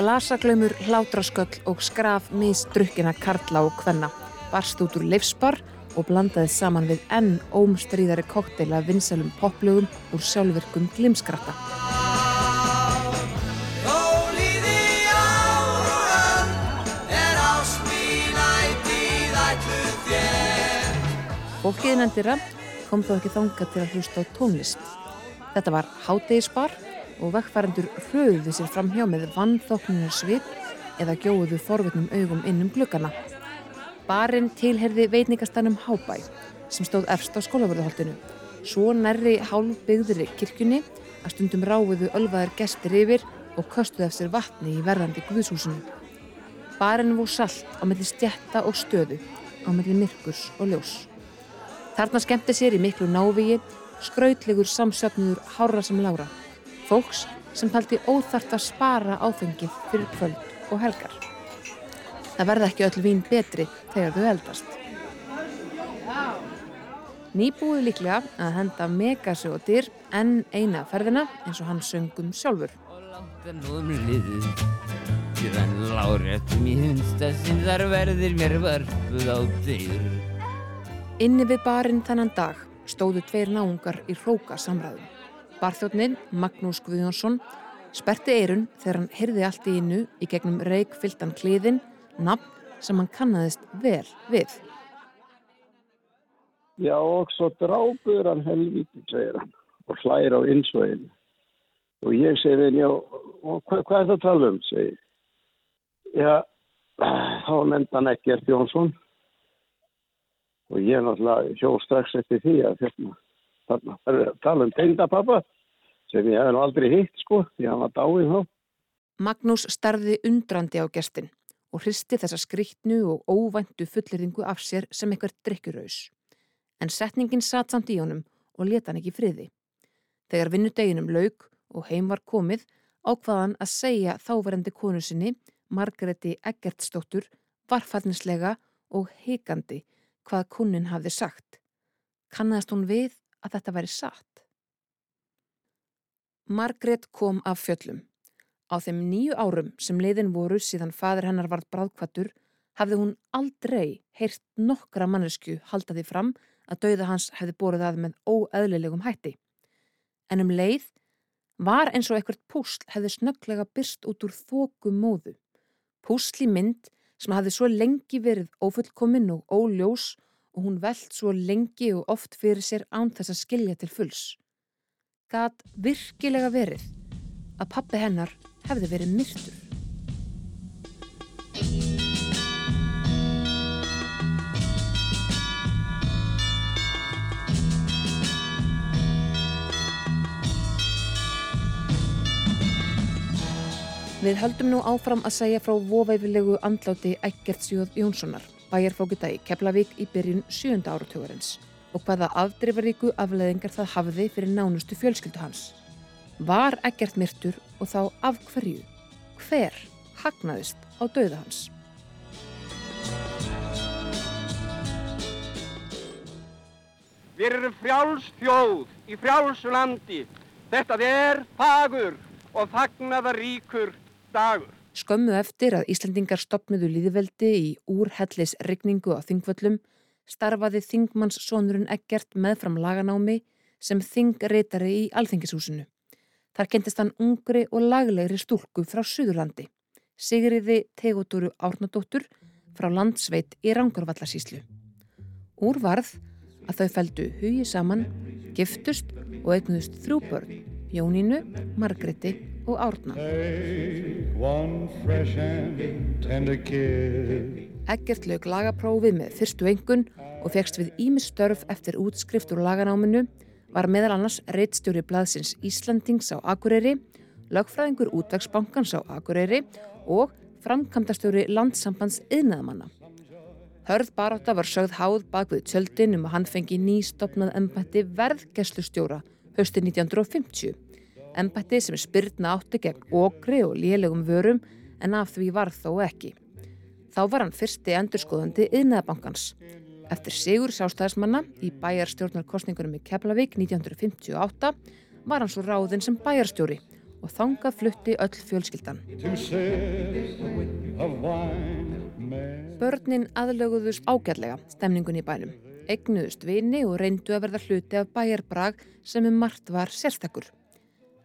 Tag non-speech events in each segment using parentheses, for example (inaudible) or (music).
Glasaglaumur, hlátrasköll og skraf misdrukkina karla og kvenna. Barst út úr leifspar og blandaði saman við enn ómstríðari kokteila vinsalum poplugum úr sjálfverkum glimskratta. Fólkið nefndira kom þó ekki þanga til að hlusta á tónlist. Þetta var hátegisbar og vekkfærandur hröðuði sér fram hjá með vannþóknunar svip eða gjóðu forvitnum augum innum glukkana. Barinn tilherði veitningastanum Hábæ sem stóð erst á skólaförðuholtinu. Svo nærri hálf byggðri kirkjunni að stundum ráðuðu ölvaðar gestir yfir og köstuði af sér vatni í verðandi guðshúsinu. Barinn voru salt á melli stjætta og stöðu, á melli myrkurs og ljós. Þarna skemmti sér í miklu návíi, skrautlegur samsöfnuður hára sem lára fólks sem paldi óþart að spara áfengið fyrir kvöld og helgar. Það verða ekki öll vín betri þegar þau eldast. Nýbúið líklega að henda megasjóðir en eina ferðina eins og hann söngum sjálfur. Síðan láréttum í hunsta sem þar verðir mér varfuð á dyr. Inni við barinn þennan dag stóðu tveir náungar í hróka samræðum. Barþjóttnin, Magnús Guðjónsson, sperti eirun þegar hann hyrði allt í innu í gegnum reikfyltan kliðin, nafn sem hann kannadist vel við. Já, og svo drápur hann helviti, segir hann, og hlægir á insvöginu. Og ég segir henni, hvað, hvað er það að tala um, segir. Já, (clears throat) þá nefndi hann Ekkert Jónsson og ég náttúrulega hjó strax eftir því að hérna þarna. Að tala um tengdapappa sem ég hef nú aldrei hitt sko, því hann var dáið þá. Magnús starði undrandi á gestin og hristi þessa skriktnu og óvæntu fulleringu af sér sem eitthvað drikkuraus. En setningin satt samt í honum og leta hann ekki friði. Þegar vinnudeginum laug og heim var komið ákvaðan að segja þáverendi konu sinni, Margreti Eggertsdóttur, varfallinslega og heikandi hvað kunin hafði sagt. Kannast hún við að þetta væri satt. Margret kom af fjöllum. Á þeim nýju árum sem leiðin voru síðan fadur hennar varð bráðkvattur hafði hún aldrei heyrt nokkra mannesku haldaði fram að dauða hans hefði borðið að með óeðlilegum hætti. En um leið var eins og ekkert púsl hefði snögglega byrst út úr þóku móðu. Púsli mynd sem hafði svo lengi verið ófullkominn og óljós og hún veld svo lengi og oft fyrir sér án þess að skilja til fulls. Gat virkilega verið að pappi hennar hefði verið myrtur. Við höldum nú áfram að segja frá voveifilegu andláti Eggertsjóð Jónssonar bæjarfókita í Keflavík í byrjun sjönda áratugurins og hvaða afdrifaríku afleðingar það hafði fyrir nánustu fjölskyldu hans. Var ekkert myrtur og þá af hverju? Hver hagnaðist á dauða hans? Við erum frjálsfjóð í frjálsulandi. Þetta er fagur og fagnaðaríkur dagur. Skömmu eftir að Íslandingar stopnuðu líðveldi í úrhellis rigningu á þingvöllum starfaði þingmannssonurinn Eggert meðfram laganámi sem þingreitari í Alþingishúsinu. Þar kentist hann ungri og laglegri stúlku frá Suðurlandi, Sigriði Tegotúru Árnadóttur frá landsveit í Rángarvallarsíslu. Úr varð að þau fældu hugi saman, giftust og eignuðust þrjú börn, Jónínu, Margreti og Árna. Eggert lög lagaprófið með fyrstu engun og fegst við ímistörf eftir útskrift úr laganáminu, var meðal annars reittstjóri blaðsins Íslandings á Akureyri, lögfræðingur útvegsbankans á Akureyri og framkvæmdastjóri landsambands yðnaðamanna. Hörð baráta var sögð háð bak við tjöldin um að hann fengi nýstopnað ennbætti verðgæslustjóra hösti 1950. Ennbætti sem spyrna átti gegn okri og lélegum vörum en af því var þó ekki. Þá var hann fyrsti endurskoðandi yðnaðabankans. Eftir sigur sástæðismanna í bæjarstjórnarkostningunum í Keflavík 1958 var hann svo ráðinn sem bæjarstjóri og þangað flutti öll fjölskyldan. Börnin aðlöguðust ágætlega stemningun í bænum, egnuðust vini og reyndu að verða hluti af bæjarbrag sem um margt var sérstakur.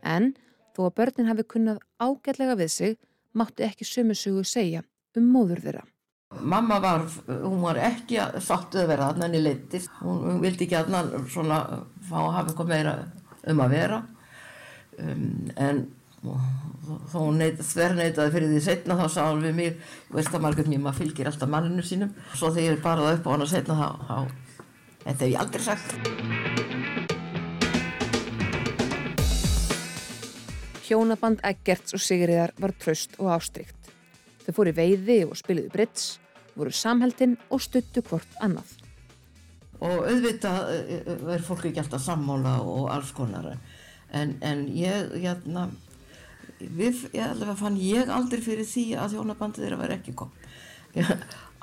En þó að börnin hafi kunnað ágætlega við sig, mátti ekki sömusugu segja um móður þeirra. Mamma var, hún var ekki sattuð að vera þarna henni leittist. Hún, hún vildi ekki að hann svona fá að hafa eitthvað meira um að vera. Um, en þó hún þverneitaði fyrir því setna þá sá hann við mér, veist að margur mér maður fylgir alltaf manninu sínum. Svo þegar ég baraði upp á hann að setna þá, þá, þetta hef ég aldrei sagt. Hjónaband Eggerts og Sigriðar var tröst og ástrykt. Þau fóru veiði og spiliðu brits, voru samheldinn og stuttu hvort annað. Og auðvitað verður eh, fólk ekki alltaf sammála og alls konar. En, en ég, hérna, við, ég alveg fann ég aldrei fyrir því að hjónabandið þeirra verði ekki kom.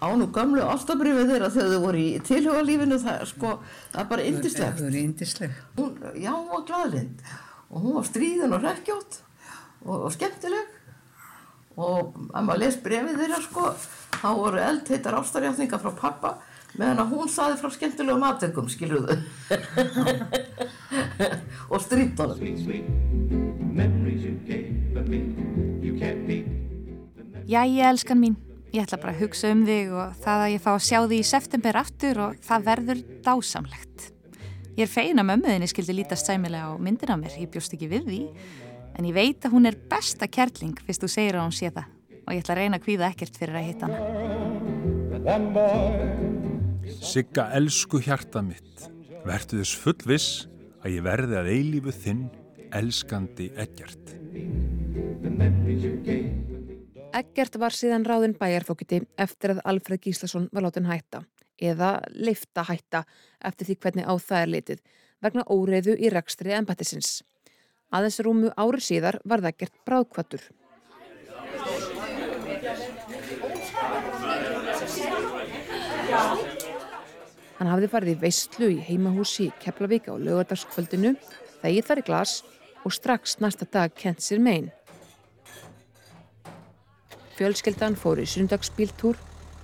Án og gamlu ástabrifið þeirra þegar þau voru í tilhugalífinu, það, sko, það er bara indislegt. Það er indislegt. Hún, já, hún var gladlind og hún var stríðin og rekkjótt og, og skemmtileg og að maður les brefið þeirra sko þá voru eldheitar ástarjáfninga frá pappa meðan að hún saði frá skemmtilegum aðtökum skiljuðu og honum Jæja elskan mín. Ég ætla bara að hugsa um þig og það að ég fá að sjá þig í september aftur og það verður dásamlegt. Ég er feina mömmuðinni skildi lítast sæmilega á myndina mér, ég bjóst ekki við því en ég veit að hún er besta kærling fyrst þú segir að hún sé það og ég ætla að reyna að kvíða ekkert fyrir að hitta hana. Sigga elsku hjarta mitt, verðu þess fullviss að ég verði að eilífu þinn elskandi Eggert. Eggert var síðan ráðin bæjarfókiti eftir að Alfred Gíslason var látin hætta eða leifta hætta eftir því hvernig á það er litið vegna óreiðu í rekstri ennbættisins. Aðeins rúmu ári síðar var það gert bráðkvattur. Hann hafði farið í veistlu í heimahúsi í Keflavík á lögadagskvöldinu, þegið þar í glas og strax næsta dag kent sér megin. Fjölskeldan fór í sundagsbíltúr,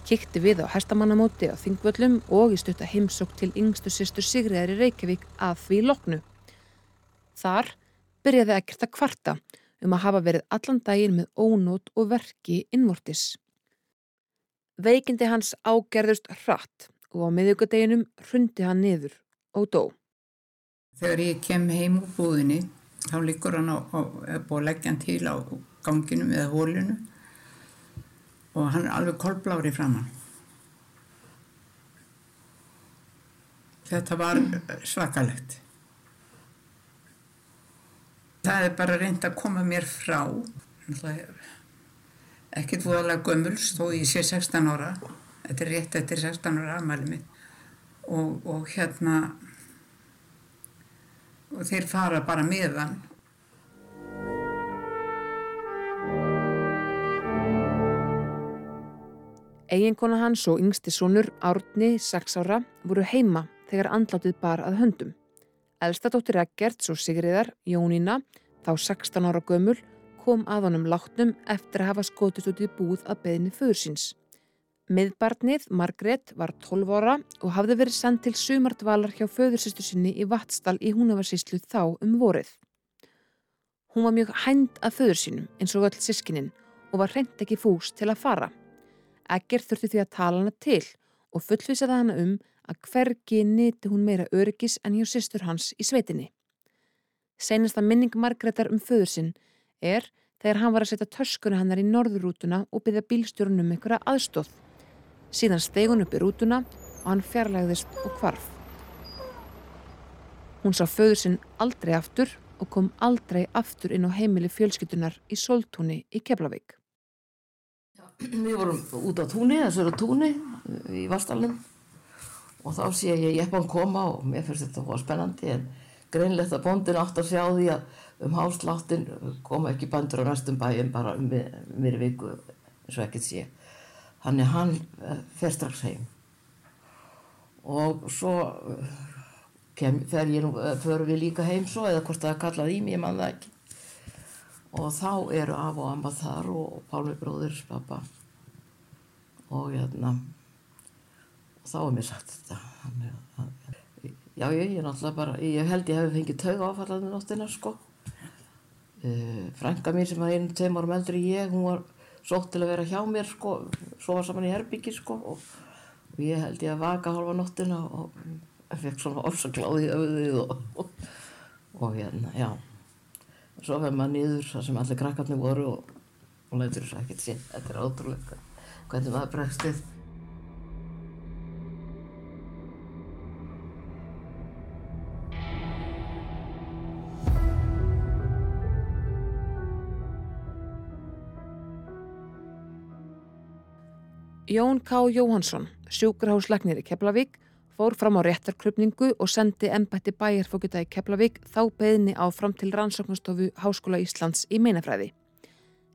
kikti við á herstamannamóti á Þingvöllum og í stutta heimsók til yngstu sýstur Sigriðar í Reykjavík að því loknu. Þar byrjaði ekkert að kvarta um að hafa verið allan daginn með ónót og verki innvortis. Veikindi hans ágerðust hratt og á miðugadeginum hrundi hann niður og dó. Þegar ég kem heim úr búðinni þá likur hann á, á, á leggjan til á ganginum eða hólinu og hann er alveg kolblári framann. Þetta var svakalegt það er bara reynd að koma mér frá. Ekkert voðalega gömuls þó ég sé 16 ára. Þetta er rétt eftir 16 ára afmæli mitt. Og, og hérna og þeir fara bara meðan. Eginkona hans og yngsti sonur Árni, 6 ára, voru heima þegar andlátið bar að höndum. Elstadóttir Eggerts og Sigriðar, Jónína, þá 16 ára gömul, kom að honum látnum eftir að hafa skotist út í búð að beðinni föður síns. Miðbarnið, Margret, var 12 ára og hafði verið sendt til sumardvalar hjá föðursýstu sinni í Vatstall í húnavarsýslu þá um vorið. Hún var mjög hænd að föður sínum eins og öll sískininn og var hreint ekki fús til að fara. Eggert þurfti því að tala hana til og fullvisaði hana um að hvergi niti hún meira öryggis en hjá sýstur hans í sveitinni. Seinasta minning Margreðar um föður sinn er þegar hann var að setja törskunni hannar í norðurútuna og byggja bílstjórnum einhverja aðstóð. Síðan steg hún upp í rútuna og hann fjarlægðist og kvarf. Hún sá föður sinn aldrei aftur og kom aldrei aftur inn á heimili fjölskytunar í Soltúni í Keflavík. (clears throat) við vorum út á túni, þessu eru túni í Vastalinn og þá sé ég jeppan koma og mér finnst þetta að spennandi en greinlegt að bóndin átt að sjá því að um hásláttin koma ekki bandur á næstum bæin bara um mér viku eins og ekkert sé. Hann eh, fer strax heim. Og svo eh, kem, fer ég nú, eh, förum við líka heim svo eða hvort það kallaði í mig, ég man það ekki. Og þá eru af og amma þar og Pálmi bróður pappa og hérna þá er mér sagt þetta já ég, ég náttúrulega bara ég held ég hef fengið taug áfallaði nóttina sko. Uh, frænga mín sem var einu tveim árum eldri ég hún var sótt til að vera hjá mér sko svo var saman í herbyggi sko og, og ég held ég að vaka hálfa nóttina og fekk svona orsakláði í öðuðið og, og, og hérna já. Svo fyrir maður nýður þar sem allir krakkarnir voru og hún leitur þess að ekkert sín þetta er ótrúlega hvernig maður bregst þið Jón K. Jóhansson, sjúkrahúslegnir í Keflavík, fór fram á réttarkrupningu og sendi ennbætti bæjarfókita í Keflavík þá beðni áfram til rannsóknastofu Háskóla Íslands í meinafræði.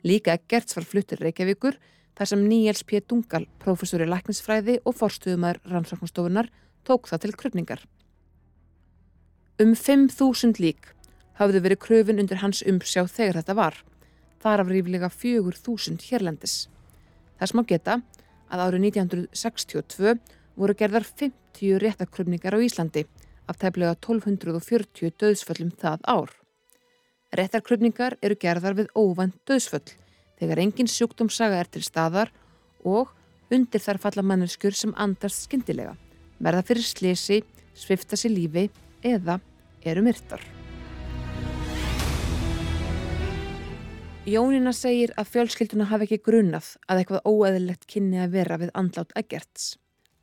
Líka Gerts var fluttir Reykjavíkur þar sem Níels P. Dungal, professor í læknisfræði og forstuðumar rannsóknastofunar, tók það til krupningar. Um 5.000 lík hafðu verið kröfin undir hans umsjá þegar þetta var. Þar af ríflega 4.000 hérlendis. Það smá geta að árið 1962 voru gerðar 50 réttakröfningar á Íslandi af tæplega 1240 döðsföllum það ár. Réttarkröfningar eru gerðar við óvænt döðsföll þegar engin sjúkdómsaga er til staðar og undir þar falla manneskur sem andast skindilega, verða fyrir slesi, svifta sér lífi eða eru myrtar. Jónína segir að fjölskylduna hafi ekki grunnað að eitthvað óeðilegt kynni að vera við andlát Eggerts.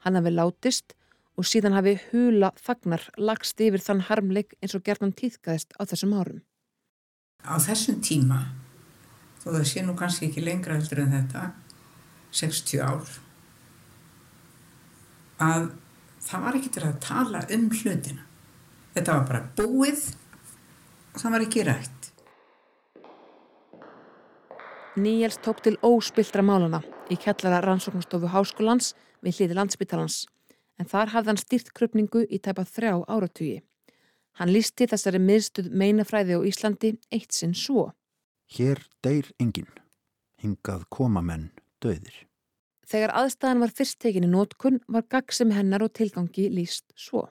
Hann hafi látist og síðan hafi hula fagnar lagst yfir þann harmleik eins og gerðan týðkaðist á þessum árum. Á þessum tíma, þó það sé nú kannski ekki lengra heldur en þetta, 60 ár, að það var ekki til að tala um hlutina. Þetta var bara búið og það var ekki rætt. Níels tók til óspildra málana í kjallara rannsóknastofu Háskólans við hliði landsbyttalans en þar hafði hann styrt krupningu í tæpa þrjá áratugi. Hann lísti þessari miðstuð meinafræði á Íslandi eitt sinn svo. Hér deyr enginn, hingað koma menn döðir. Þegar aðstæðan var fyrst tekinni nótkun var gagsum hennar og tilgangi líst svo.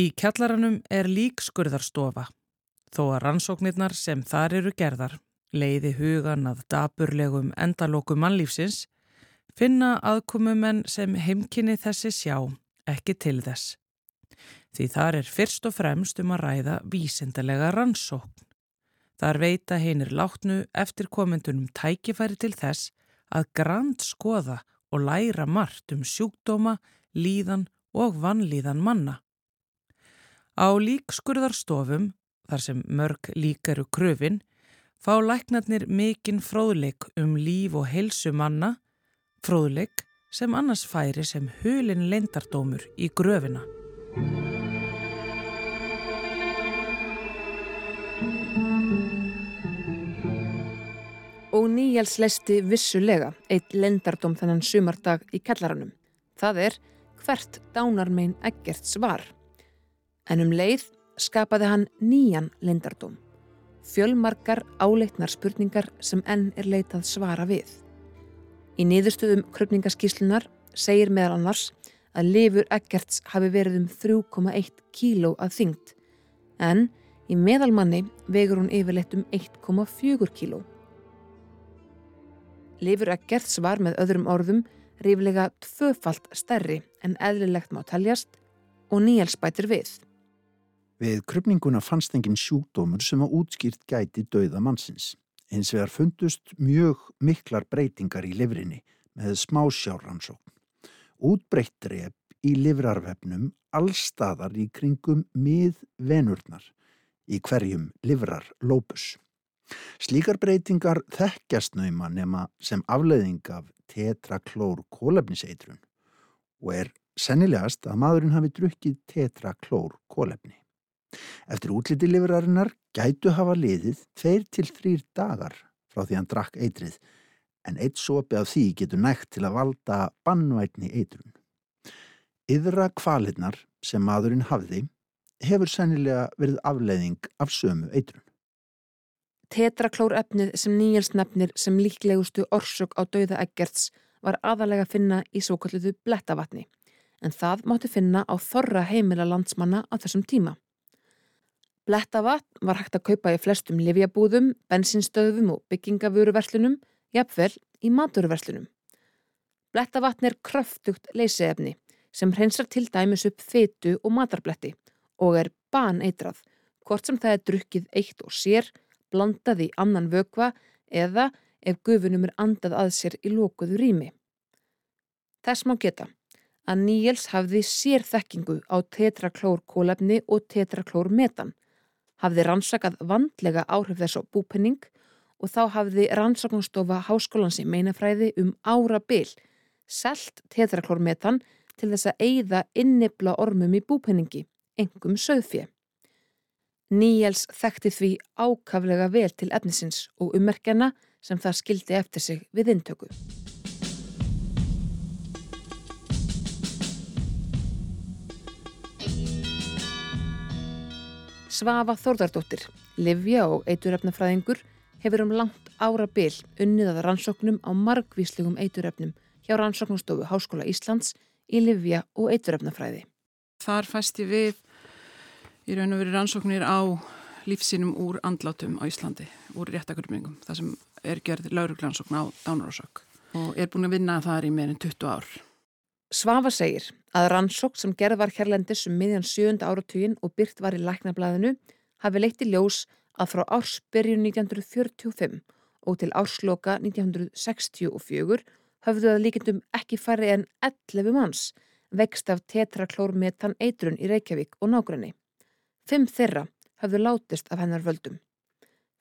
Í kjallaranum er líkskurðarstofa, þó að rannsóknirnar sem þar eru gerðar leiði hugan að daburlegum endalokum mannlífsins, finna aðkomumenn sem heimkynni þessi sjá ekki til þess. Því þar er fyrst og fremst um að ræða vísindalega rannsókn. Þar veita hinnir látnu eftir komendunum tækifæri til þess að grand skoða og læra margt um sjúkdóma, líðan og vannlíðan manna. Á líkskurðarstofum, þar sem mörg lík eru kröfin, fá læknarnir mikinn fróðleik um líf og heilsu manna, fróðleik sem annars færi sem hulin leindardómur í gröfina. Og Níjals lesti vissulega eitt lendardóm þennan sumardag í kellaranum. Það er hvert dánarmein Eggerts var. En um leið skapaði hann nýjan lendardóm fjölmarkar áleitnar spurningar sem enn er leitað svara við. Í niðurstuðum krupningaskíslunar segir meðal annars að lifur Eggerts hafi verið um 3,1 kíló að þyngd en í meðalmanni vegur hún yfirleitt um 1,4 kíló. Lifur Eggerts var með öðrum orðum ríflega tvöfalt stærri en eðlilegt má taljast og nýjálsbætir við. Við krupninguna fannst engin sjúkdómur sem að útskýrt gæti dauða mannsins. Hins vegar fundust mjög miklar breytingar í livrinni með smásjárrannsókn. Útbreytt drep í livrarvefnum allstaðar í kringum mið venurnar í hverjum livrar lópus. Slíkar breytingar þekkjast nauma nema sem afleiðing af tetraklór kólefniseitrun og er sennilegast að maðurinn hafi drukkið tetraklór kólefni. Eftir útliti livrarinnar gætu hafa liðið tveir til þrýr dagar frá því hann drakk eitrið en eitt sopi af því getur nægt til að valda bannvætni eitrun. Yðra kvalinnar sem maðurinn hafði hefur sennilega verið afleiðing af sömu eitrun. Tetraklórefnið sem Níels nefnir sem líklegustu orsök á dauða Eggerts var aðalega að finna í svo kalluðu blettavatni en það mátti finna á þorra heimila landsmanna á þessum tíma. Blettavatn var hægt að kaupa í flestum livjabúðum, bensinstöðum og byggingavöruverslunum, jafnvel í maturverslunum. Blettavatn er kröftugt leysiefni sem hreinsar til dæmis upp fytu og matarbletti og er baneitrað, hvort sem það er drukkið eitt og sér, blandað í annan vökva eða ef gufunum er andað að sér í lókuðu rými. Þess má geta að Níels hafði sérþekkingu á tetraklórkólefni og tetraklórmetan, hafði rannsakað vandlega áhrif þess á búpenning og þá hafði rannsaknumstofa háskólans í meinafræði um ára byl selt tetraklórmetan til þess að eigða innibla ormum í búpenningi, engum söðfjö. Níels þekkti því ákaflega vel til efnisins og ummerkjana sem það skildi eftir sig við intöku. Svafa Þórðardóttir, Livja og eituröfnafræðingur hefur um langt ára byl unnið að rannsóknum á margvíslegum eituröfnum hjá rannsóknumstofu Háskóla Íslands í Livja og eituröfnafræði. Þar fæst ég við í raun og veri rannsóknir á lífsínum úr andlátum á Íslandi, úr réttakurmingum, það sem er gerð lauruglansókn á dánarásök og er búin að vinna þar í meirinn 20 ár. Svafa segir að rannsókn sem gerð var hérlendis um miðjan 7. áratugin og byrt var í læknablaðinu hafi leitt í ljós að frá ársbyrjun 1945 og til ársloka 1964 höfðu að líkendum ekki færri en 11 manns vext af tetraklórmetan eitrun í Reykjavík og nágræni. Fimm þeirra höfðu látist af hennar völdum.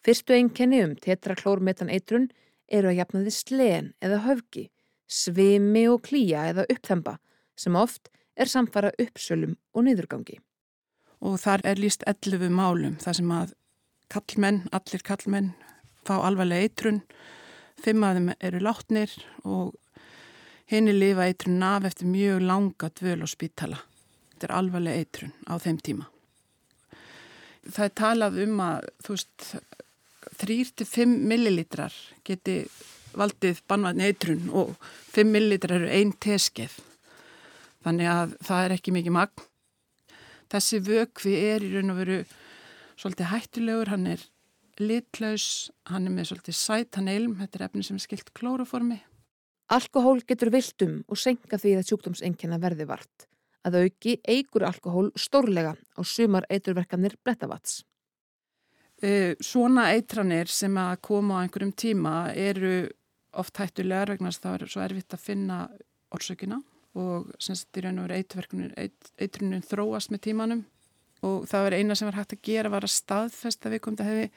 Fyrstu einkenni um tetraklórmetan eitrun eru að jafna þið sleen eða höfgi svimi og klíja eða uppþemba sem oft er samfara uppsölum og niðurgangi. Og þar er líst 11 málum þar sem að kallmenn, allir kallmenn fá alvarlega eitrun, fimm af þeim eru látnir og henni lifa eitrun af eftir mjög langa dvöl og spítala. Þetta er alvarlega eitrun á þeim tíma. Það er talað um að þú veist 3-5 millilitrar geti valdið bannvæðni eitrun og 5 millilitrar eru einn teskeið. Þannig að það er ekki mikið magn. Þessi vökvi er í raun og veru svolítið hættulegur, hann er litlaus, hann er með svolítið sætan ilm, þetta er efni sem er skilt klóraformi. Alkohól getur viltum og senka því að sjúkdómsengina verði vart. Að auki eigur alkohól stórlega á sumar eiturverkanir blettavats. Svona eitranir sem að koma á einhverjum tíma eru oft hættulegar vegna þess að það er svo erfitt að finna orsökina og semst í raun og veru eitrunin þróast með tímanum og það var eina sem var hægt að gera var að staðfesta við komum þetta hefði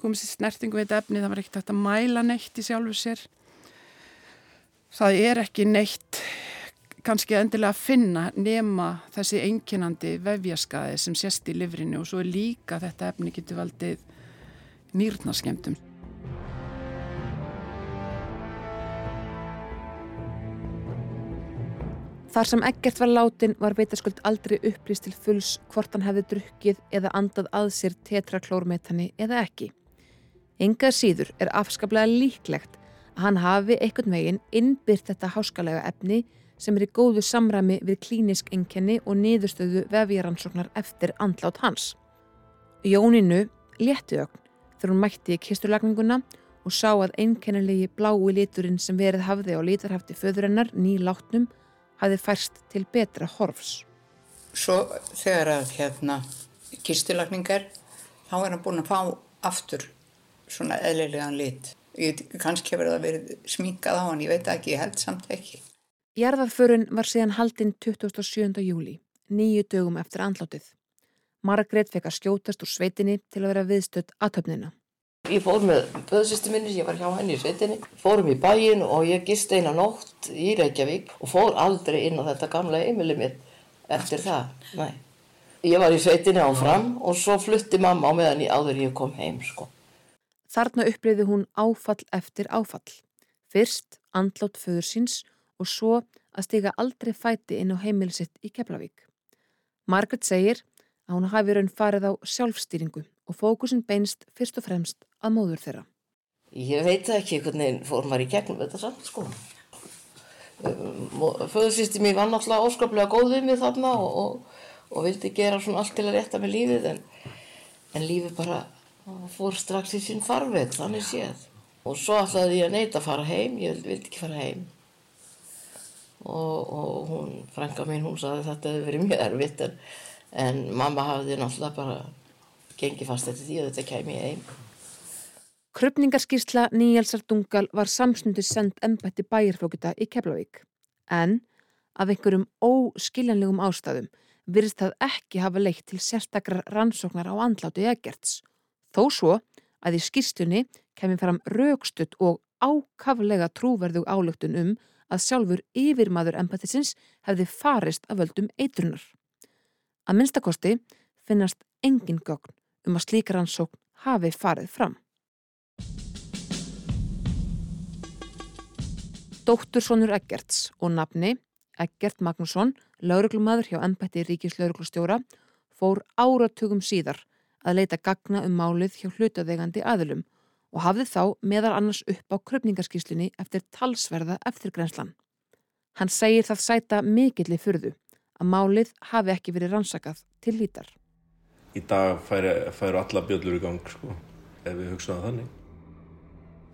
komið sér snertingu við þetta efni, það var ekkert hægt að mæla neitt í sjálfu sér. Það er ekki neitt kannski endilega að finna nema þessi einkinandi vefjaskaði sem sést í livrinu og svo er líka þetta efni getur valdið nýrnaskemdum Þar sem ekkert var látin var veitasköld aldrei upplýst til fulls hvort hann hefði drukkið eða andað að sér tetraklórmetani eða ekki. Engað síður er afskaplega líklegt að hann hafi einhvern veginn innbyrt þetta háskalega efni sem er í góðu samræmi við klínisk enkenni og niðurstöðu vefjaransóknar eftir andlát hans. Jóninu létti ögn þegar hún mætti í kisturlagninguna og sá að einkennilegi blái liturinn sem verið hafði á litarhafti föðurinnar nýlátnum hafði færst til betra horfs. Svo þegar að hérna kistulagningar, þá er hann búin að fá aftur svona eðlilegan lit. Ég, kannski hefur það verið sminkað á hann, ég veit ekki, ég held samt ekki. Jarðarförun var síðan haldinn 27. júli, nýju dögum eftir andlátið. Margrét fekk að skjótast úr sveitinni til að vera viðstödd aðtöfnina. Ég fór með föðsýstu minni, ég var hjá henni í sveitinni, fórum í bæin og ég gist eina nótt í Reykjavík og fór aldrei inn á þetta gamla heimili mitt eftir það. Nei. Ég var í sveitinni áfram og svo flutti mamma á meðan ég áður ég kom heim sko. Þarna upplýði hún áfall eftir áfall. Fyrst andlátt föður síns og svo að stiga aldrei fæti inn á heimilisitt í Keflavík. Margaret segir að hún hafi raun farið á sjálfstýringu og fókusin beinst fyrst og fremst að móður þeirra. Ég veit ekki hvernig fór maður í gegnum þetta samt sko. Föðursýsti mér var náttúrulega óskaplega góð við mig þarna og, og, og vildi gera svona allt til að rétta með lífið en, en lífið bara fór strax í sín farveg, þannig séð. Og svo ætlaði ég að neyta að fara heim, ég vildi ekki fara heim. Og, og hún, frænka mín, hún saði þetta hefði verið mjög erfitt en, en mamma hafði náttúrulega bara gengið fast eftir því að þetta kemi einn. Krupningarskísla Níelsar Dungal var samsnundis send ennbætti bæjarflókita í Keflavík. En af einhverjum óskiljanlegum ástæðum virðist það ekki hafa leitt til sérstakrar rannsóknar á andlátu Egerts. Þó svo að í skýrslunni kemur fram raukstutt og ákaflega trúverðug álöktun um að sjálfur yfirmaður ennbættisins hefði farist af völdum eitrunar. Að minnstakosti finnast engin gögn um að slíkar rannsókn hafi farið fram. Dóttursonur Eggerts og nafni Eggert Magnússon, lauruglumadur hjá ennbætti ríkislauruglustjóra, fór áratugum síðar að leita gagna um málið hjá hlutaðegandi aðilum og hafði þá meðal annars upp á kröpningarskíslunni eftir talsverða eftirgrenslan. Hann segir það sæta mikilli fyrðu að málið hafi ekki verið rannsakað til lítar. Í dag færu alla bjöllur í gang, sko, ef við hugsaðum þannig.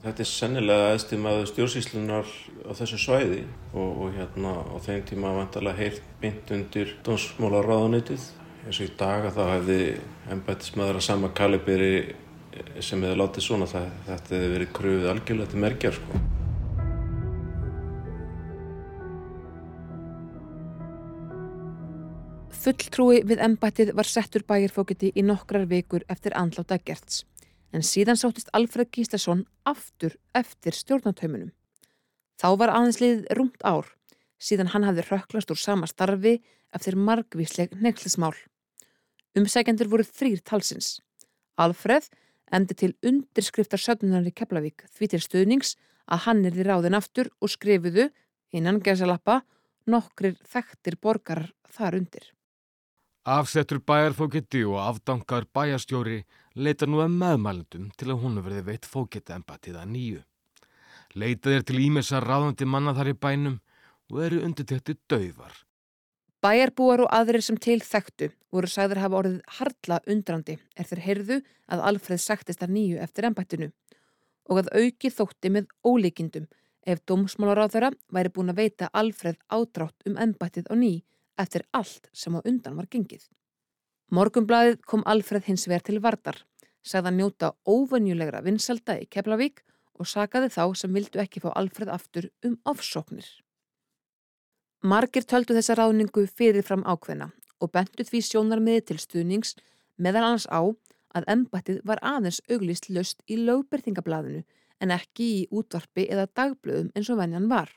Þetta er sennilega aðstímaðu stjórnsýslunar á þessu svæði og, og hérna á þeim tíma vantalega heilt mynd undir dónsmálaráðanöytið. Eins og í dag að þá hefði ennbættismæður að sama kaliberi sem hefði látið svona það, þetta hefði verið kröfuð algjörlega til merkjar sko. Fulltrúi við ennbættið var settur bæjarfókiti í nokkrar vikur eftir andláta gerts en síðan sóttist Alfred Gíslason aftur eftir stjórnantaumunum. Þá var aðeinsliðið rúmt ár, síðan hann hafði röklast úr sama starfi eftir margvísleg nefnslismál. Umsækjendur voru þrýr talsins. Alfred endi til undirskriftar sögnunar í Keflavík því til stuðnings að hann er því ráðin aftur og skrifuðu, innan gesalappa, nokkrir þekktir borgarar þar undir. Afsettur bæjarfókiti og afdankar bæjarstjóri leita nú að meðmælendum til að hún verði veitt fókita embættið að nýju. Leitað er til ímessa ráðandi manna þar í bænum og eru undirtökti dauðvar. Bæjarbúar og aðrir sem til þekktu voru sagður hafa orðið hardla undrandi er þeir heyrðu að Alfreð sagtist að nýju eftir embættinu og að auki þótti með ólíkindum ef dómsmálaráð þeirra væri búin að veita Alfreð ádrátt um embættið á nýj eftir allt sem á undan var gengið. Morgumblaðið kom Alfred hins vegar til Vardar, sagða njóta óvenjulegra vinsalda í Keflavík og sagaði þá sem vildu ekki fá Alfred aftur um ofsóknir. Margir töldu þessa ráningu fyrirfram ákveðna og bentu því sjónarmiði til stuðnings meðal annars á að embættið var aðeins auglist löst í lögbyrtingablaðinu en ekki í útvarpi eða dagblöðum eins og venjan var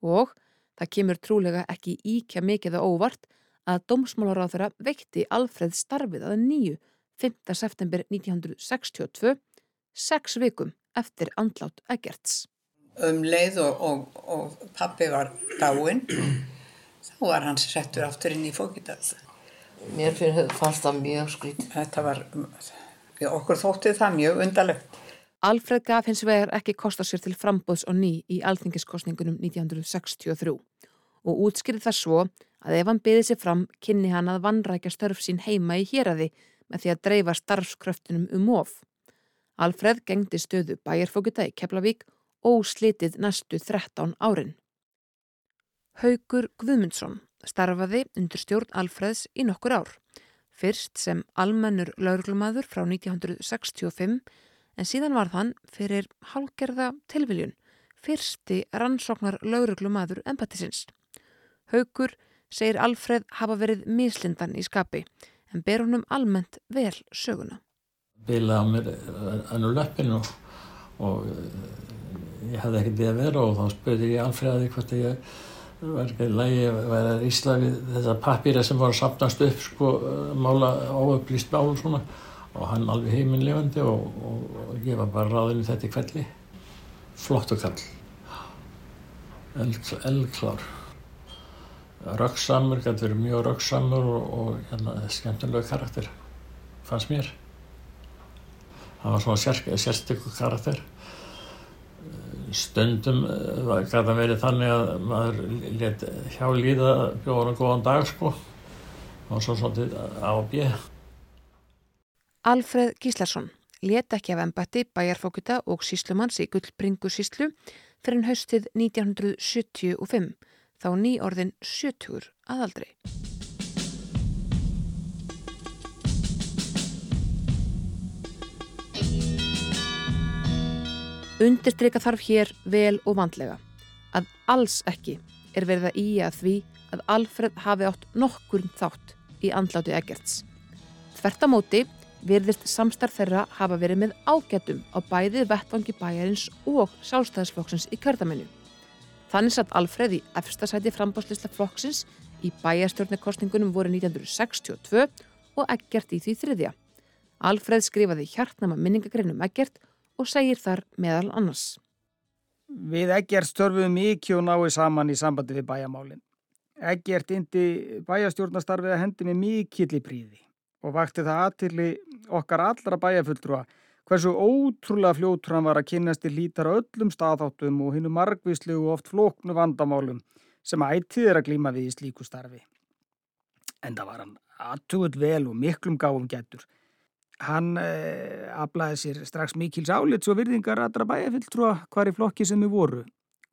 og Það kemur trúlega ekki íkja mikið á óvart að dómsmálaráþara vekti Alfreð starfið að nýju 5. september 1962, sex vikum eftir andlát Egerts. Um leið og, og, og pappi var dáinn, þá var hans settur aftur inn í fókitað. Mér fannst það mjög skrít. Þetta var, okkur þóttið það mjög undalegt. Alfred gaf hins vegar ekki kosta sér til frambóðs og ný í alþingiskostningunum 1963 og útskýrið það svo að ef hann byði sér fram kynni hann að vannrækja störf sín heima í héræði með því að dreifa starfskröftunum um of. Alfred gengdi stöðu bæjarfókuta í Keflavík og slitið næstu 13 árin. Haugur Guðmundsson starfaði undir stjórn Alfreds í nokkur ár. Fyrst sem almennur laurglumadur frá 1965 en síðan var þann fyrir hálgerða tilviljun fyrsti rannsóknar lauruglumadur empatisins. Haugur segir Alfred hafa verið mislindan í skapi en ber honum almennt vel söguna. bila á mér önnu löppin og, og ég hafði ekkert við að vera og þá spöði ég Alfreði hvort ég var ekki lægi að vera ísla við þessa pappýra sem var sapnast upp sko, mála óupplýst mál svona. Og hann alveg heiminlefandi og, og, og ég var bara ráðin í þetta í kvelli flott og kall eldklár röggsamur, gæti verið mjög röggsamur og, og hérna, skemmtilega karakter fannst mér. Það var svona sér, sérstöku karakter. Stundum eh, gæti að verið þannig að maður let hjá líða bjóður en góðan dag sko. Og svo svolítið á bjö Alfred Gíslason let ekki af embætti bæjarfókuta og síslumanns í Gullbringu síslu fyrir haustið 1975 þá ný orðin 70 aðaldri. Undirstryka þarf hér vel og vandlega að alls ekki er verið að íja að því að Alfred hafi átt nokkur þátt í andláti Eggerts. Þvertamóti virðist samstarf þeirra hafa verið með ágætum á bæði vettvangi bæjarins og sjálfstæðisflokksins í kjördaminu. Þannig satt Alfred í efstasæti frambáslista flokksins í bæjarstjórnarkostningunum voru 1962 og Eggert í því þriðja. Alfred skrifaði hjartnama minningagreinum Eggert og segir þar meðal annars. Við Eggert störfum mikið og náðu saman í sambandi við bæjamálinn. Eggert indi bæjastjórnastarfið að hendi með mikill í príði og vakti það aðtilli okkar allra bæjafulltrúa hversu ótrúlega fljótur hann var að kynast til lítar öllum staðáttum og hinnu margvíslu og oft flóknu vandamálum sem ættið er að glíma við í slíku starfi. En það var hann aðtugut vel og miklum gáum getur. Hann eh, aflaði sér strax mikils álits og virðingar allra bæjafulltrúa hvar í flokki sem þau voru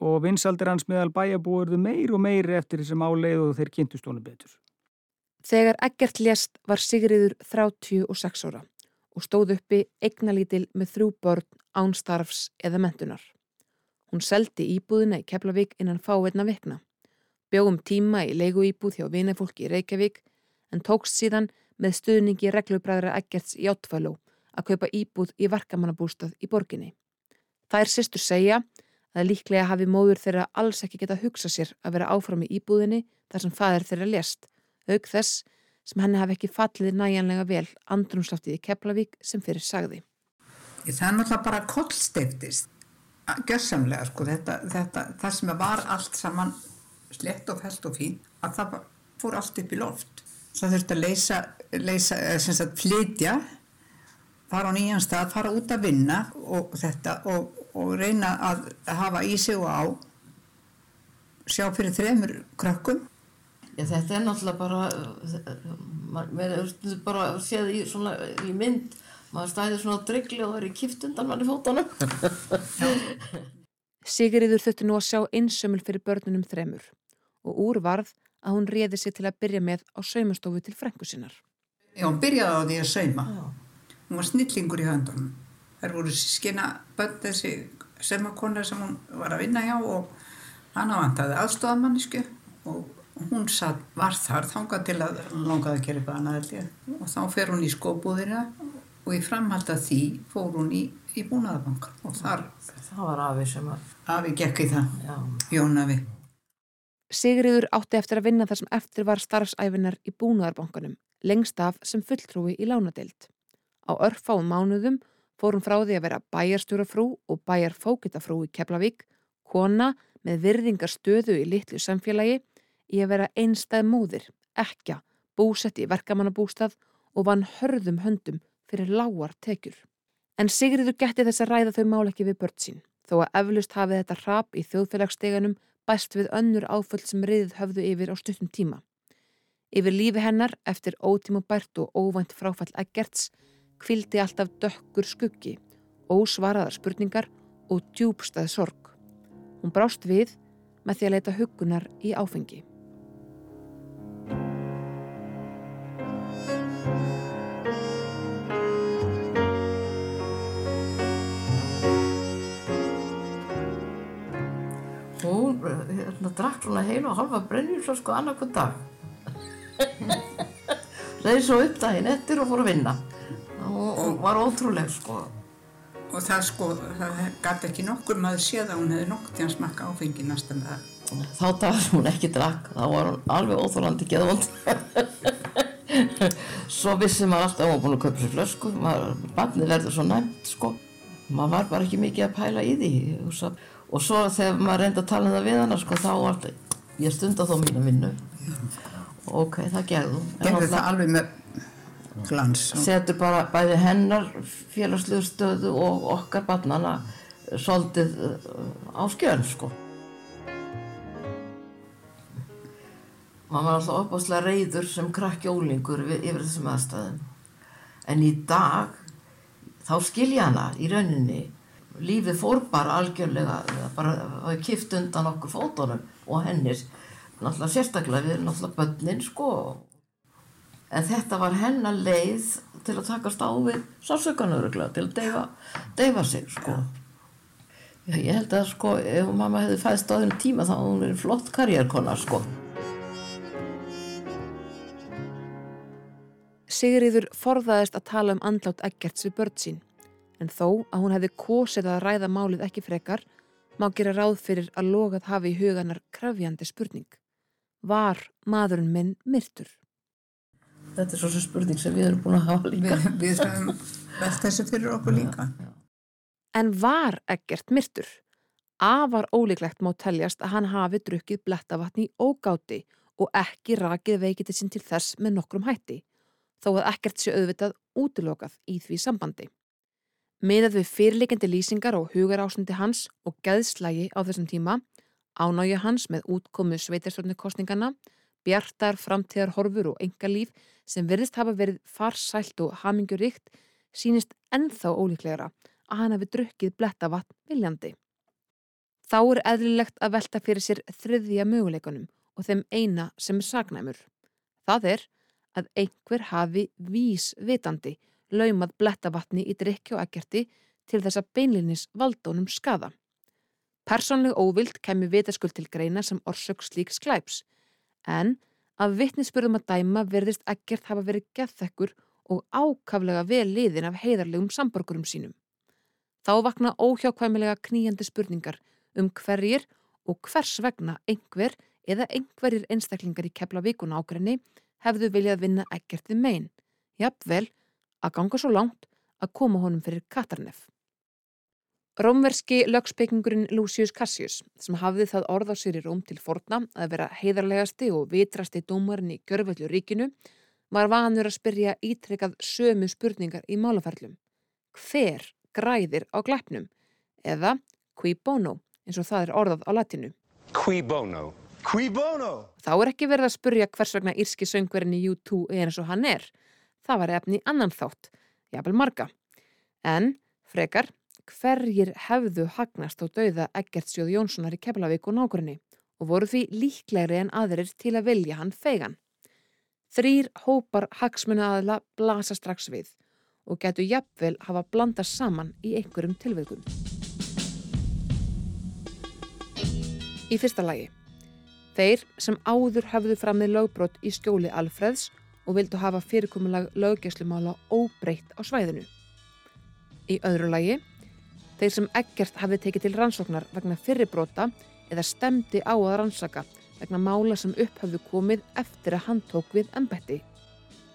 og vinsaldir hans meðal bæjabúurðu meir og meiri eftir þessum áleið og þeir kynntust honum betur. Þegar Eggert lést var Sigriður 36 ára og stóð uppi eignalítil með þrjú börn ánstarfs eða mentunar. Hún seldi íbúðina í Keflavík innan fáveitna vikna, bjóðum tíma í leiguíbúð hjá vinafólki í Reykjavík en tókst síðan með stuðningi reglubræðra Eggerts í Áttfæló að kaupa íbúð í verkamannabústað í borginni. Það er sýstur segja að líklega hafi móður þeirra alls ekki geta hugsað sér að vera áfram í íbúðinni þar sem faður þeirra lést, auk þess sem henni hafi ekki fallið næjanlega vel andrumsláttið í Keflavík sem fyrir sagði. Það er náttúrulega bara kollstiftist, gössamlega sko, þetta, þetta, það sem var allt saman slett og fælt og fín, að það fór allt upp í loft. Það þurfti að leysa, leysa sem sagt flytja, fara á nýjan stað, fara út að vinna og þetta og, og reyna að hafa í sig og á, sjá fyrir þremur krökkum Já, þetta er náttúrulega bara, mér er bara séð í, svona, í mynd, maður stæði svona á dryggli og er í kift undan manni fótunum. (laughs) Sigriður þurfti nú að sjá einsömmul fyrir börnunum þremur og úr varð að hún réði sig til að byrja með á saumastofu til frængu sinnar. Já, hún byrjaði á því að sauma. Já. Hún var snillingur í höndunum. Það voru skina börn þessi saumakona sem hún var að vinna hjá og hann ávantaði aðstofamannisku og hún satt, var þar þangað til að langaði að gera eitthvað annað og þá fer hún í skóbúðina og í framhald að því fór hún í, í búnaðabankan og þar það var Afi sem var Afi gekk í það, Já. Jón Afi. Sigriður átti eftir að vinna þar sem eftir var starfsæfinar í búnaðarbankanum lengst af sem fulltrúi í lánadeild. Á örfáum mánuðum fór hún frá því að vera bæjarstjórafrú og bæjarfókitafrú í Keflavík kona með virðingar stöðu í litlu samfélagi í að vera einstæð móðir, ekja, búsett í verkamannabústað og vann hörðum höndum fyrir lágar tekjur. En Sigriður getti þess að ræða þau mál ekki við börn sín, þó að eflust hafið þetta rap í þjóðfélagssteganum bæst við önnur áföll sem riðið höfðu yfir á stuttum tíma. Yfir lífi hennar, eftir ótíma bært og óvænt fráfall Eggerts, kvildi alltaf dökkur skuggi, ósvaraðar spurningar og djúbstað sorg. Hún brást við með því að leita hugunar í áfengi. Hérna drakk svona heil og halva brennjúsa sko annarkvæm dag reyði svo upp daginn eftir og fór að vinna þá hún var ótrúleg sko. Og það sko, það gæti ekki nokkur maður séð að hún hefði nokkur til að smakka áfengi næstan það. Þá dagar hún ekki drakk, þá var hún alveg óþólandi geðvond. svo vissi maður alltaf að hún var búin að köpa sér flösku, barnið verður svo næmt sko. Maður var bara ekki mikið að pæla í því. Og svo þegar maður reyndi að tala um það við hana sko, þá var þetta, ég stunda þó mínu vinnu. Ok, það gerðu. Gerðu það alveg með glans. Setur bara bæði hennar félagslegu stöðu og okkar barnana svolítið á skjörn sko. maður var alltaf opáslega reyður sem krakki ólingur yfir þessum aðstæðum en í dag þá skilja hana í rauninni lífið fór bara algjörlega bara kift undan okkur fótunum og hennis náttúrulega sérstaklega við náttúrulega börnin sko. En þetta var hennar leið til að takast á við sársökanuruglega til að deyfa, deyfa sig sko. Já, ég held að sko ef mamma hefði fæðst á þennu tíma þá hún er flott karriérkona sko. Sigriður forðaðist að tala um andlátt Eggerts við börn sín, en þó að hún hefði kosið að ræða málið ekki frekar, má gera ráð fyrir að logað hafi í huganar krafjandi spurning. Var maðurinn minn myrtur? Þetta er svo sem spurning sem við erum búin að hafa líka. Við, við höfum (laughs) velt þessu fyrir okkur líka. En var Eggert myrtur? Afar ólíklegt má teljast að hann hafi drukkið blettavatni í ógáti og ekki rakið veikitið sinn til þess með nokkrum hætti þó að ekkert sé auðvitað útilokað í því sambandi. Miðað við fyrirleikandi lýsingar og hugar ásundi hans og geðslægi á þessum tíma, ánája hans með útkomu sveitarstjórnukostningana, bjartar framtíðar horfur og engalíf sem verðist hafa verið farsælt og haminguríkt, sínist ennþá ólíklegra að hann hefði drukkið bletta vatn viljandi. Þá er eðlilegt að velta fyrir sér þriðja möguleikunum og þeim eina sem er sagnæmur. Það er að einhver hafi vísvitandi laumað blettavatni í drikki og ekkerti til þess að beinlinis valdónum skada. Personleg óvild kemur vitaskuld til greina sem orsök slík sklæps, en af vittnisspurðum að dæma verðist ekkert hafa verið gethekkur og ákaflega vel liðin af heiðarlegum samborgurum sínum. Þá vakna óhjákvæmilega kníjandi spurningar um hverjir og hvers vegna einhver eða einhverjir einstaklingar í kepla vikuna ágrenni hefðu viljað vinna ekkert við megin, jafnvel að ganga svo langt að koma honum fyrir Katarnef. Rómverski lögspekingurinn Lucius Cassius, sem hafði það orð á sér í Róm til forna að vera heiðarlegasti og vitrasti dómarinn í Gjörvöldu ríkinu, var vanur að spyrja ítrekkað sömu spurningar í málaferlum. Hver græðir á glæpnum? Eða qui bono, eins og það er orðað á latinu. Qui bono. Qui bono! Þá er ekki verið að spurja hvers vegna írski söngverðin í U2 er eins og hann er. Það var efni annan þátt, jafnvel marga. En, frekar, hverjir hefðu hagnast á dauða Eggertsjóð Jónssonar í Keflavík og nákvæmni og voru því líklegri en aðrir til að vilja hann feigan. Þrýr hópar hagsmunu aðla blasa strax við og getur jafnvel hafa blandast saman í einhverjum tilveikum. Í fyrsta lagi. Þeir sem áður hafðu fram með lögbrott í skjóli Alfreðs og vildu hafa fyrirkomulag löggeslumála óbreytt á svæðinu. Í öðru lagi, þeir sem ekkert hafði tekið til rannsóknar vegna fyrirbrota eða stemdi á að rannsaka vegna mála sem upp hafðu komið eftir að hann tók við ennbætti.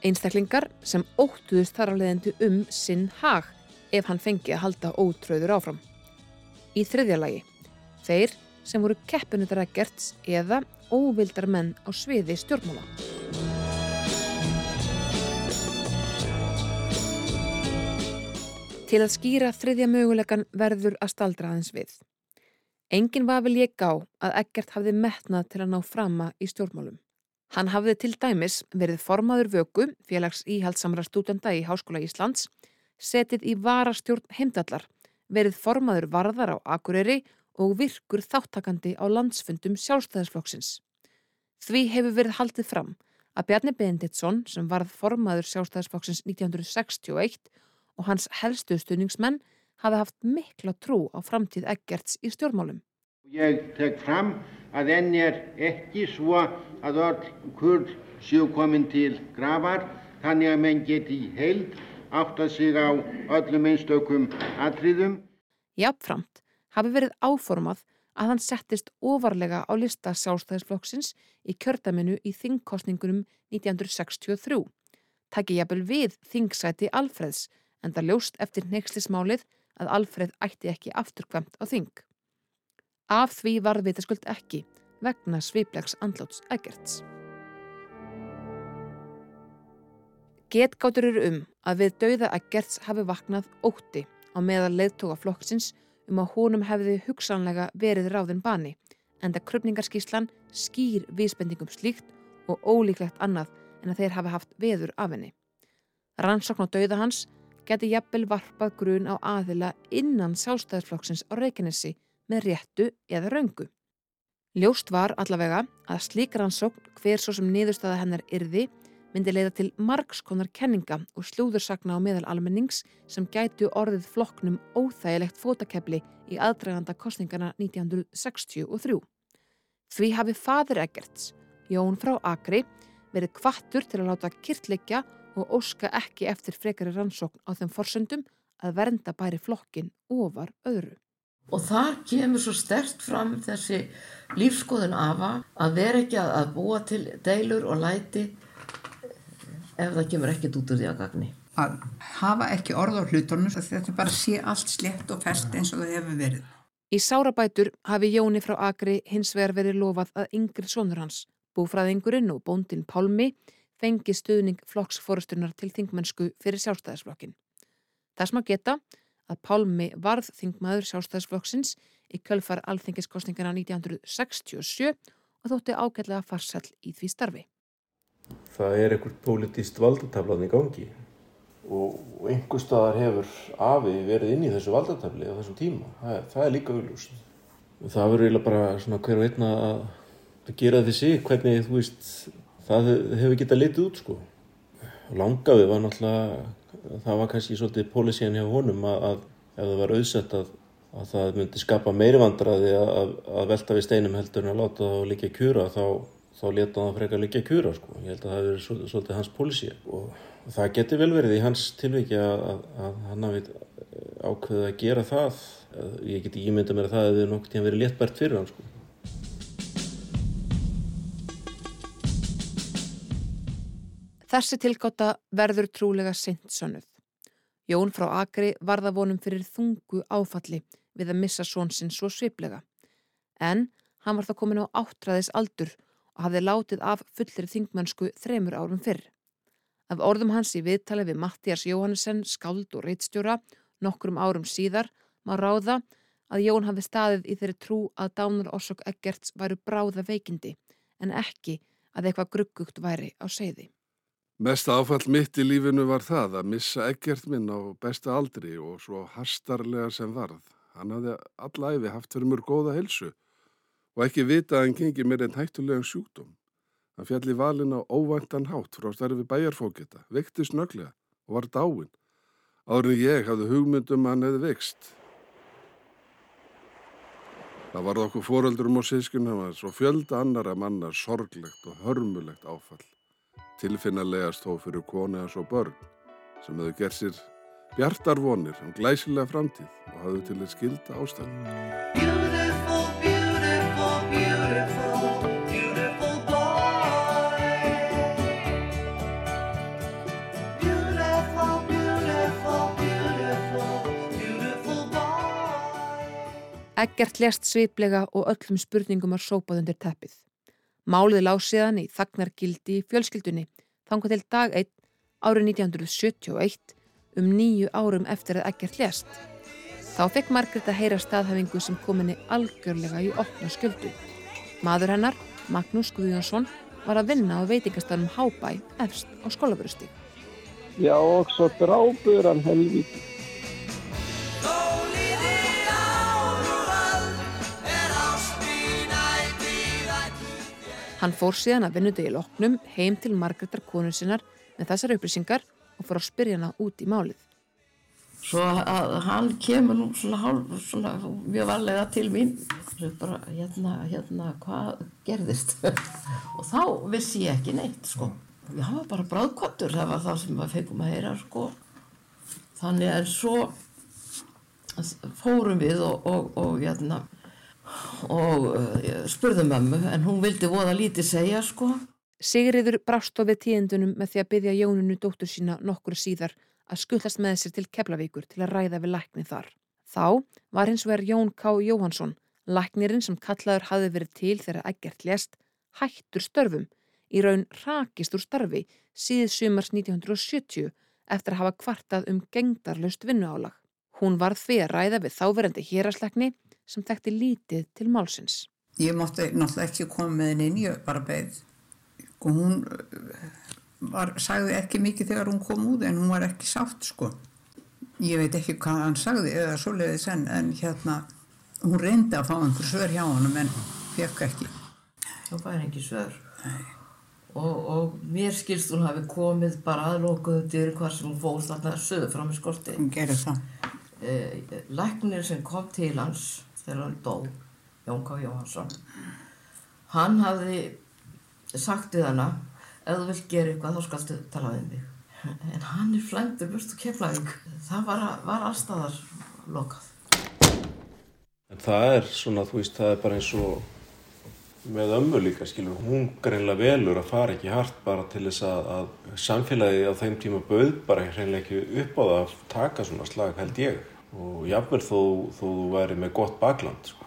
Einstaklingar sem óttuðust þar á leðendu um sinn hag ef hann fengi að halda ótröður áfram. Í þriðja lagi, þeir sem voru keppinutar að gerts eða óvildar menn á sviði stjórnmála. Til að skýra þriðja mögulegan verður að staldra aðeins við. Engin var vel ég gá að Eggert hafði metnað til að ná frama í stjórnmálum. Hann hafði til dæmis verið formaður vöku, félags íhaldsamra stúdenda í Háskóla Íslands, setið í varastjórn heimdallar, verið formaður varðar á Akureyri og virkur þáttakandi á landsfundum sjálfstæðisflokksins. Því hefur verið haldið fram að Bjarni Benditsson sem varð formaður sjálfstæðisflokksins 1961 og hans helstu stuðningsmenn hafi haft mikla trú á framtíð Eggerts í stjórnmálum. Ég tek fram að enn er ekki svo að öll kurd séu komin til gravar þannig að menn geti heild áttað sig á öllum einstökum atriðum. Jáfnframt hafi verið áformað að hann settist ofarlega á lista sjálfstæðisflokksins í kjördaminu í þingkostningunum 1963. Takki jafnvel við þingsæti Alfreds en það ljóst eftir neykslismálið að Alfred ætti ekki afturkvæmt á þing. Af því var vitaskuld ekki vegna sviplegs andláts Eggerts. Getgáttur eru um að við dauða Eggerts hafi vaknað ótti á meðal leiðtóka flokksins um að honum hefði hugsanlega verið ráðin bani en það krupningarskíslan skýr vísbendingum slíkt og ólíklegt annað en að þeir hafi haft veður af henni. Rannsókn á dauða hans geti jafnvel varpað grun á aðila innan sjálfstæðisflokksins á Reykjanesi með réttu eða röngu. Ljóst var allavega að slík rannsókn hver svo sem niðurstaða hennar yrði myndi leiða til margskonar kenninga og slúðursakna á meðal almennings sem gætu orðið flokknum óþægilegt fótakepli í aðdraganda kostningana 1963. Því hafi fadir Eggerts, Jón frá Akri, verið kvattur til að láta kyrtleikja og óska ekki eftir frekari rannsókn á þeim forsöndum að vernda bæri flokkin ofar öðru. Og þar kemur svo stert fram þessi lífskoðun afa að vera ekki að búa til deilur og læti ef það kemur ekkert út úr því að gagni. Að hafa ekki orð á hlutunum þetta bara sé allt slett og fest eins og það hefur verið. Í sárabætur hafi Jóni frá Akri hins vegar verið lofað að yngri sonur hans, búfræðingurinn og bóndin Pálmi, fengi stuðning flokksforustunar til þingmennsku fyrir sjálfstæðisflokkin. Þess maður geta að Pálmi varð þingmaður sjálfstæðisflokksins í kjölfar alþingiskostningana 1967 og þótti ágætlega farsall í því starfi það er eitthvað pólitíst valdataflan í gangi og einhver staðar hefur afi verið inn í þessu valdatafli á þessum tíma, það er, það er líka auglúst. Það verður eiginlega bara svona hver að, að gera þessi hvernig þú veist það hefur getað litið út sko. Langaði var náttúrulega, það var kannski svolítið pólisían hjá honum að, að ef það var auðsett að, að það myndi skapa meiri vandraði að velta við steinum heldur en að láta það líka kjura þá þá leta hann frekar líka kjura sko. Ég held að það hefur verið svolítið hans pólísi og það getur vel verið í hans tilviki að, að, að hann hafi ákveðið að gera það. Ég geti ímynda mér að það hefur nokt í að verið léttbært fyrir hann sko. Þessi tilgáta verður trúlega sint sönnuð. Jón frá Akri varða vonum fyrir þungu áfalli við að missa svonsinn svo sviplega. En hann var þá komin á áttræðis aldur og hafði látið af fullir þingmennsku þremur árum fyrr. Af orðum hans í viðtali við Mattias Jóhannesson, skáld og reitstjóra, nokkrum árum síðar, má ráða að Jón hafði staðið í þeirri trú að dánar orsok Eggerts væru bráða veikindi en ekki að eitthvað gruggugt væri á seiði. Mesta áfall mitt í lífinu var það að missa Eggert minn á besta aldri og svo hastarlega sem varð. Hann hafði allæfi haft fyrir mjög góða helsu og ekki vita að hann gengi mér einn hættulegan sjúkdóm. Hann fjalli valin á óvæntan hátt frá starfi bæjarfókita, vekti snöglega og var dáin. Árið ég hafði hugmyndum að hann hefði vext. Það varð okkur fóröldurum og sískunum hans og fjölda annara mannar sorglegt og hörmulegt áfall. Tilfinnalegast þó fyrir koni hans og börn sem hefðu gert sér bjartar vonir um glæsilega framtíð og hafðu til að skilda ástæðum. Eggert lest sviplega og öllum spurningum var sópað undir teppið. Málið lág síðan í þagnargildi fjölskyldunni þangað til dag 1 árið 1971 um nýju árum eftir að Eggert lest. Þá fekk Margret að heyra staðhafingu sem kominni algjörlega í opna sköldu. Maður hennar, Magnús Guðjónsson, var að vinna á veitingastanum Hábæ efst á skólabörusti. Já og svo drápur hann helviti. Hann fór síðan að vinnudegi loknum heim til Margreðar konu sinnar með þessar upplýsingar og fór að spyrja hana út í málið. Svo að hann kemur nú svona, hálf, svona mjög varlega til mín bara hérna, hérna, hvað gerðist? (laughs) og þá vissi ég ekki neitt sko. Ég hafa bara bráðkottur, það var það sem við fengum að heyra sko. Þannig en svo fórum við og, og, og, jæna, og uh, spurðum mömmu en hún vildi voða lítið segja sko. Sigriður brást á við tíðendunum með því að byggja Jónunu dóttur sína nokkur síðar að skullast með sér til Keflavíkur til að ræða við lækni þar. Þá var hins vegar Jón K. Jóhansson, læknirinn sem kallaður hafi verið til þegar ekkert lest, hættur störfum, í raun rakist úr starfi síð sumars 1970 eftir að hafa kvartað um gengdarlaust vinnuálag. Hún var því að ræða við þáverandi héraslækni sem þekkti lítið til málsins. Ég mátti náttúrulega ekki koma með henni inn, ég bara beigð og hún eh, var, sagði ekki mikið þegar hún kom út en hún var ekki sátt sko. Ég veit ekki hvað hann sagði eða svoleiðis en, en hérna hún reyndi að fá einhver svör hjá hann en fekk ekki. Það fær ekki svör. Og, og mér skilst hún hafi komið bara aðlókuðu dyrir hvað sem hún fóð þarna söðu frá með skorti. Hún gerir það. Eh, læknir sem kom til hans þegar hann dó Jón K. Jóhansson hann hafði sagt við hana ef þú vilt gera eitthvað þá skalstu tala við mig. En hann er flendur burt og kemlaðing það var, var allstaðar lokað. En það er svona þú veist það er bara eins og með ömmu líka skilur. Hún greinlega velur að fara ekki hart bara til þess að, að samfélagi á þeim tíma bauð bara hreinlega ekki upp á það að taka svona slag held ég og jáfnveg þó, þó þú væri með gott bakland sko.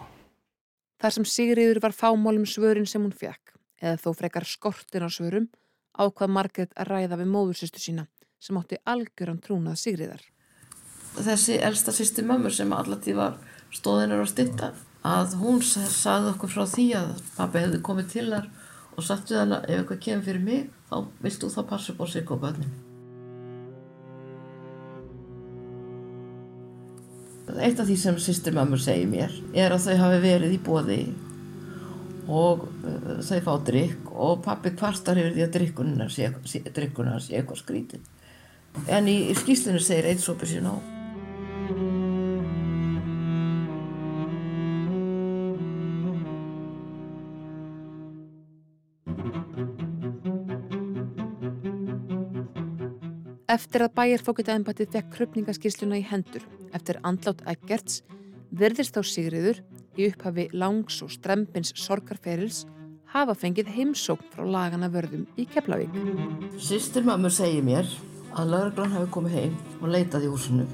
Þar sem Sigriður var fámálum svörin sem hún fekk eða þó frekar skortin á svörum ákvað Margret að ræða við móðursystu sína sem átti algjöran trúnað Sigriðar. Þessi elsta sýsti mömmur sem alltaf var stóðinur á stitta að hún sagði okkur frá því að pappi hefði komið til þar og sagt við hann að ef eitthvað kemur fyrir mig þá viltu þá passa upp á sig og börnum. Eitt af því sem sýstir mömmur segir mér er að þau hafi verið í bóði og uh, þau fá drikk og pappi kvartar yfir því að drikkunar sé, sé, sé eitthvað skrítið en í, í skýslinu segir eitt sopið sér ná Eftir að bæjarfókita ennbættið fekk krupningaskísluna í hendur eftir andlátt Eggerts verðist þá Sigriður í upphafi langs og strempins sorgarferils hafa fengið heimsókn frá lagana vörðum í Keflavík. Sýstir mömmu segir mér að lauruglan hafi komið heim og leitað í húsinu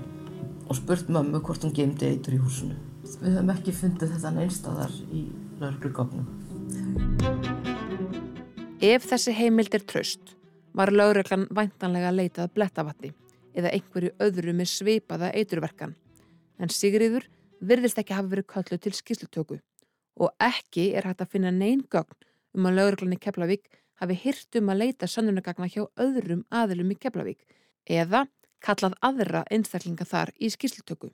og spurt mömmu hvort hún gemdi eitur í húsinu. Við höfum ekki fundið þetta neinstadar í lauruglugögnum. Ef þessi heimild er tröst var lauruglan væntanlega leitað blettavatni eða einhverju öðru með svipaða eiturverkan en Sigriður virðist ekki hafa verið köllu til skýslutöku og ekki er hægt að finna neyn gögn um að lauruglan í Keflavík hafi hyrt um að leita sönnunagagna hjá öðrum aðilum í Keflavík eða kallað aðra einstaklinga þar í skýslutöku.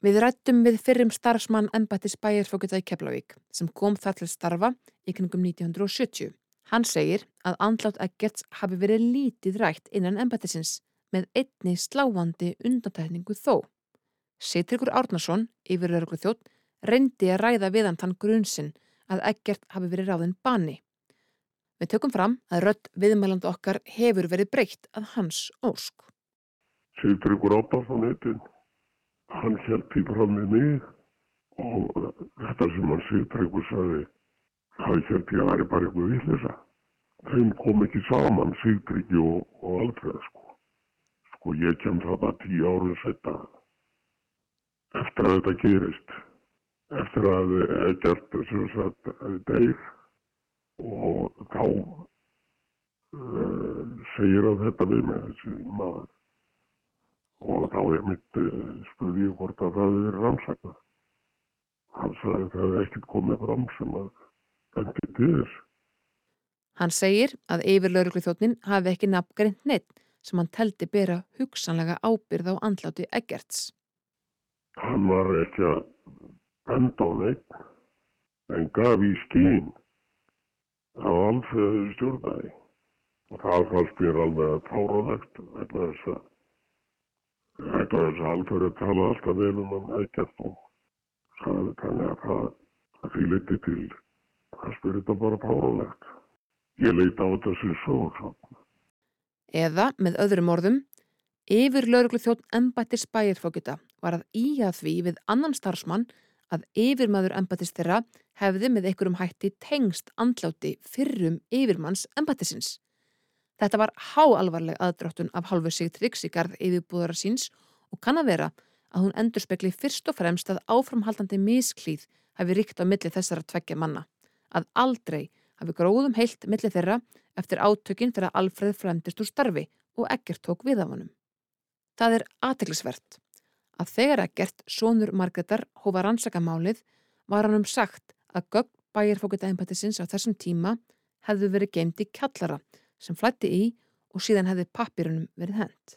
Við rættum við fyrrum starfsmann ennbættis bæjarfókita í Keflavík sem kom þar til starfa í kringum 1970. Hann segir að andlátt Eggerts hafi verið lítið rætt innan ennbættisins með einni sláandi undantækningu þó. Seytryggur Árnason, yfir öruglu þjótt, reyndi að ræða við hann þann grunnsinn að ekkert hafi verið ráðinn bani. Við tökum fram að rött viðmæland okkar hefur verið breykt að hans ósk. Seytryggur Árnason heitinn, hann því fram með mig og þetta sem hann Seytryggur saði, það held ég að það er bara eitthvað villisa. Þeim kom ekki saman Seytryggi og, og Alfred sko. Sko ég kem það bara tíu árun setna eftir að þetta gerist. Eftir að Egert sem sagt degir og þá uh, segir að þetta við með þessi maður. Og þá er mitt uh, spurði ég hvort að það er rannsakna hann sagði að það hefði ekkert komið fram sem að til þess Hann segir að yfirlauruglu þjóttnin hafi ekki nafngreint neitt sem hann teldi bera hugsanlega ábyrð á andláti Egerts Hann var ekki að benda á neitt en gaf í skín á alþjóðu stjórnæði og það fannst mér alveg að táraðegt vegna þess að vegna þess að alþjóðu tala alltaf vel um hann ekkert og það þannig að það að því liti til það spyrir þetta bara táraðegt ég leita á þetta sem svo Eða með öðrum orðum Yfir lauruglu þjótt embættis bæjarfókita var að íja því við annan starfsmann að yfirmaður embættis þeirra hefði með einhverjum hætti tengst andláti fyrrum yfirmanns embættisins. Þetta var háalvarleg aðdráttun af hálfu sig garð yfirbúðara síns og kann að vera að hún endur spekli fyrst og fremst að áframhaldandi misklíð hafi ríkt á milli þessara tveggja manna. Að aldrei hafi gróðum heilt milli þeirra eftir átökinn þegar Alfreð fremdist úr starfi og ekkert tók við af honum. Það er aðteglisvert að þegar ekkert sonur Margreðar hófa rannsakamálið var hann um sagt að gögn bæjarfókita empatisins á þessum tíma hefðu verið geimt í kjallara sem flætti í og síðan hefði pappirunum verið hend.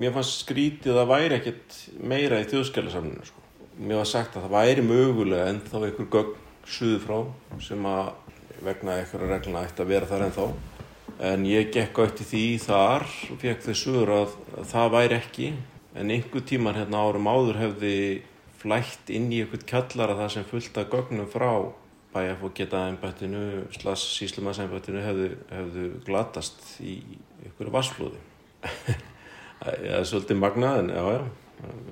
Mér fannst skrítið að það væri ekkert meira í þjóðskjálasamninu. Sko. Mér var sagt að það væri mögulega en þá einhver gögn suðu frá sem að vegna einhverja regluna ætti að vera þar en þá. En ég gekk átti því þar og fekk þau suður að það væri ekki. En einhver tíman hérna árum áður hefði flætt inn í einhvert kjallara það sem fullt að gögnum frá bæjaf og geta einbættinu, slags síslumarseinbættinu hefðu, hefðu glatast í einhverju vassflóði. (laughs) Það er svolítið magnað en já, já,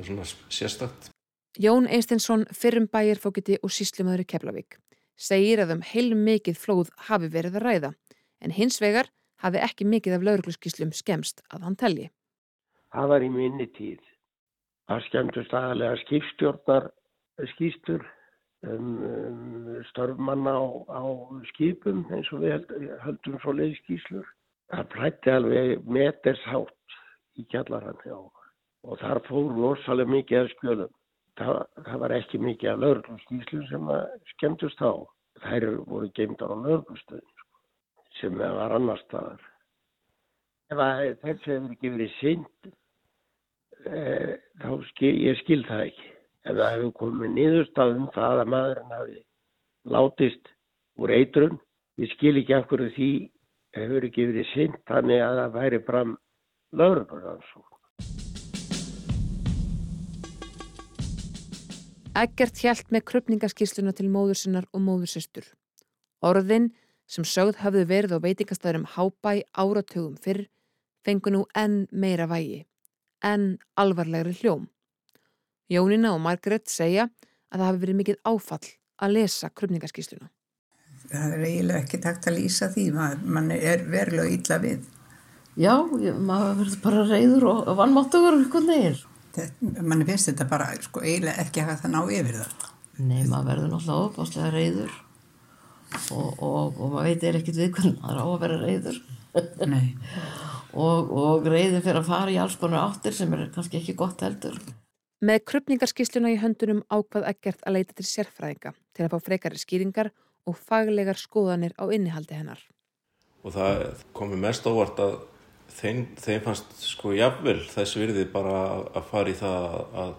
svona sérstakt. Jón Einstinsson, fyrrum bæjarfókiti og síslumöður Keflavík, segir að um heil mikið flóð hafi verið að ræða, en hins vegar hafi ekki mikið af laurugluskíslum skemst að hann telji. Það var í minni tíð. Það skemmtust aðalega skipstjórnar skýstur um, um störfmanna á, á skipum eins og við held, höldum svo leiðskíslur. Það flætti alveg metershátt í kjallarann hjá og þar fór rosalega mikið af skjölum. Það, það var ekki mikið af laurugluskíslum sem skemmtust á. Þær voru geimdar á lauruglustöðin sem var annar staðar. Ef þessi hefur ekki verið synd, e, þá skil ég skil það ekki. Ef það hefur komið niðurstaðum það að maðurinn hafi látist úr eitrun, við skil ekki af hverju því hefur ekki verið synd þannig að það væri fram lauruglansók. Eggert hjælt með krupningaskísluna til móður sinnar og móður sýstur. Orðin sem sögð hafðu verið á veitingastæðurum Hábæ áratugum fyrr, fengu nú enn meira vægi, enn alvarlegri hljóm. Jónina og Margaret segja að það hafi verið mikið áfall að lesa krupningaskísluna. Það er eiginlega ekki takt að lýsa því, mann er verulega illa við. Já, maður verður bara reyður og vannmáttugur og eitthvað neyr. Mann finnst þetta bara sko, eiginlega ekki að það ná yfir það. Nei, maður verður náttúrulega opáslega reyður og, og, og maður veit er ekkit við hvernig maður á að vera reyður (laughs) og, og reyður fyrir að fara í alls konar áttir sem er kannski ekki gott heldur. Með krupningarskísluna í höndunum ákvað ekkert að leita til sérfræðinga til að fá frekari skýringar og faglegar skoðanir á innihaldi hennar. Og það komi mest ávart að þeim, þeim fannst sko jafnvel þess virði bara að fara í það að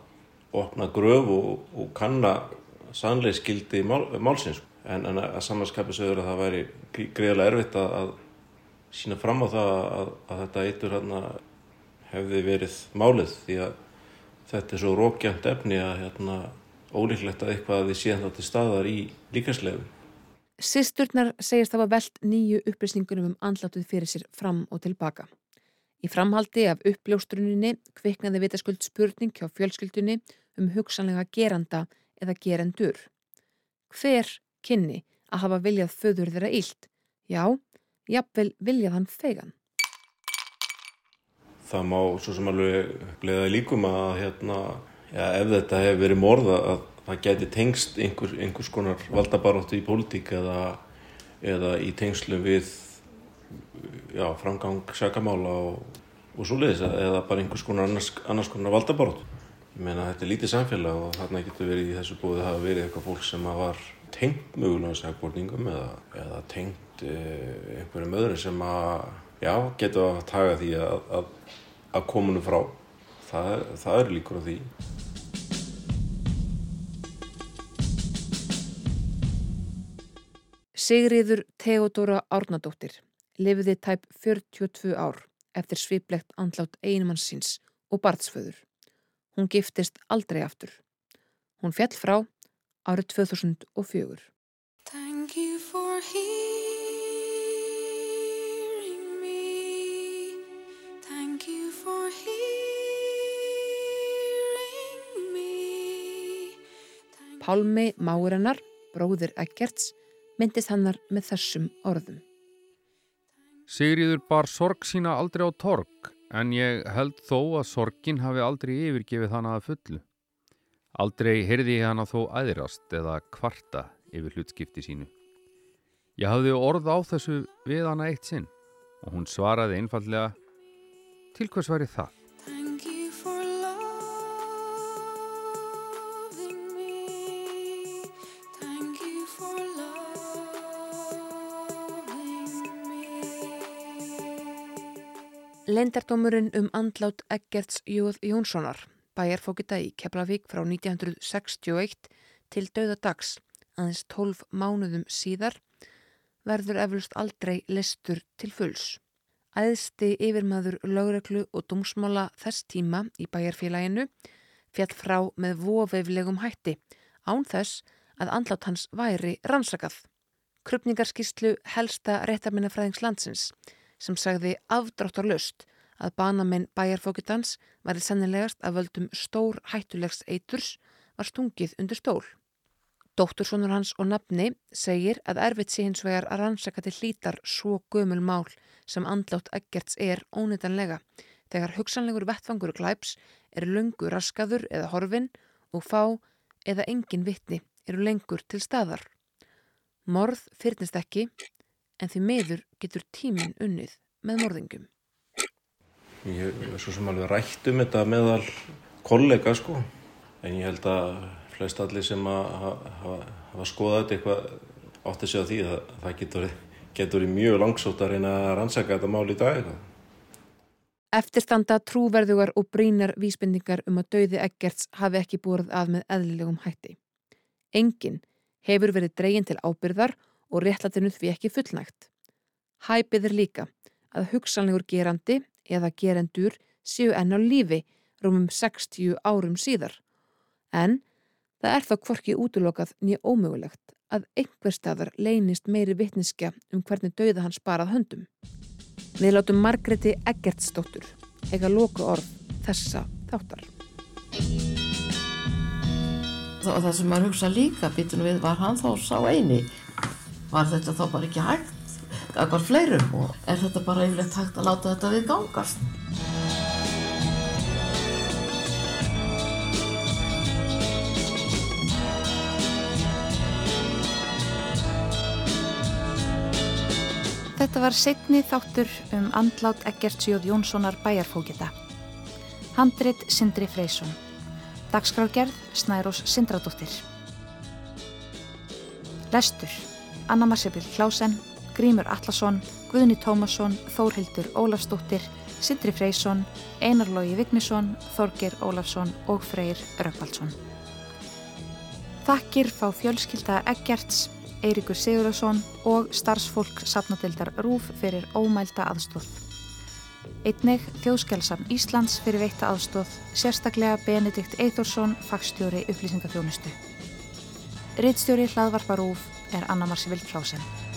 opna gröf og, og kanna sannleiskildi mál, málsins en, en að samanskapi sögur að það væri greiðilega erfitt að, að sína fram á það að, að þetta eitur hérna hefði verið málið því að þetta er svo rókjant efni að hérna, ólíklegt að eitthvað að þið séðan þá til staðar í líkanslegum. Sisturnar segist hafa veld nýju upplýsningunum um andlátuð fyrir sér fram og tilbaka. Í framhaldi af uppljóstruninni kviknaði vitaskuld spurning hjá fjölskyldunni um hugsanlega geranda eða gerendur. Hver kynni að hafa viljað föður þeirra ílt. Já, jafnvel viljað hann fegan. Það má svo sem alveg bleið líkum að hérna, já, ef þetta hefur verið morða að það geti tengst einhver, einhvers konar valdabaróttu í pólitík eða, eða í tengslu við já, framgang sakamála og, og svo leiðis eða bara einhvers konar annars, annars konar valdabaróttu. Ég meina þetta er lítið samfélag og þarna getur verið í þessu búið að hafa verið eitthvað fólk sem var tengt mögulega sakborningum eða, eða tengt uh, einhverjum öðru sem að, já, getur að taka því að, að, að komunu frá. Það, það er líkur á því. Sigriður Theodora Árnadóttir lifiði tæp 42 ár eftir sviplegt andlátt einumann síns og barnsföður. Hún giftist aldrei aftur. Hún fjall frá árið 2004. Thank you for hearing me Thank you for hearing me Pálmi Márennar, bróðir Eggerts, myndist hannar með þessum orðum. Sigriður bar sorg sína aldrei á torg en ég held þó að sorgin hafi aldrei yfirgefið hana að fullu. Aldrei heyrði hana þó æðirast eða kvarta yfir hlutskipti sínu. Ég hafði orð á þessu við hana eitt sinn og hún svaraði einfallega til hvers væri það? Leindardómurinn um andlát Eggerts Jóð Jónssonar, bæjarfókita í Keflavík frá 1961 til dauðadags, aðeins 12 mánuðum síðar, verður eflust aldrei listur til fulls. Æðsti yfirmaður lögreglu og dómsmála þess tíma í bæjarfélaginu fjall frá með vofeiflegum hætti án þess að andlát hans væri rannsakað. Krupningarskíslu helsta réttarminnafræðings landsins sem sagði afdráttarlust að banamenn bæjarfókitans væri sennilegast að völdum stór hættulegs eiturs var stungið undir stól. Dóttursonur hans og nafni segir að erfitt sé hins vegar að rannsaka til hlítar svo gömul mál sem andlátt eggerts er ónýtanlega þegar hugsanlegur vettfangur glæps er lungu raskaður eða horfin og fá eða engin vittni eru lengur til staðar. Morð fyrnist ekki en því meður getur tímin unnið með morðingum. Ég er svo sem alveg rætt um þetta meðal kollega sko en ég held að flest allir sem að hafa skoðað þetta eitthvað átt að segja því að það getur, getur mjög langsótt að reyna að rannsaka þetta mál í dag eitthvað. Eftirstanda trúverðugar og brínar vísbendingar um að dauði Eggerts hafi ekki búið að með eðlilegum hætti. Engin hefur verið dregin til ábyrðar og réttlatinu því ekki fullnægt. Hæpið er líka að hugsanlegur gerandi eða gerendur séu enn á lífi rúmum 60 árum síðar. En það er þá kvorki útlokað nýja ómögulegt að einhver staðar leynist meiri vittniska um hvernig dauða hans barað höndum. Við látum Margreti Eggertsdóttur eiga loku orð þessa þáttar. Og það sem maður hugsa líka bitur við var hann þá sá eini var þetta þá bara ekki hægt akkar fleirum og er þetta bara yfirlegt hægt að láta þetta við gangast. Þetta var setni þáttur um andlát Egert Sjóð Jónssonar bæjarfókita. Handrit Sindri Freysson. Dagskrárgerð Snærós Sindradóttir. Lestur Anna Marsebill Klásen, Grímur Allarsson, Guðni Tómasson, Þórhildur Ólafsdóttir, Sindri Freysson, Einar Lógi Vignisson, Þorgir Ólafsson og Freyr Rökkvaldsson. Þakkir fá fjölskylda Eggerts, Eirikur Sigurðarsson og starfsfólk sapnadildar Rúf fyrir ómælda aðstóð. Einnig Þjóðskjálsam Íslands fyrir veitta aðstóð, sérstaklega Benedikt Eithorsson, fagstjóri upplýsingafjónustu. Rittstjóri hlaðvarpa Rúf er Anna Marsi Vilklásen.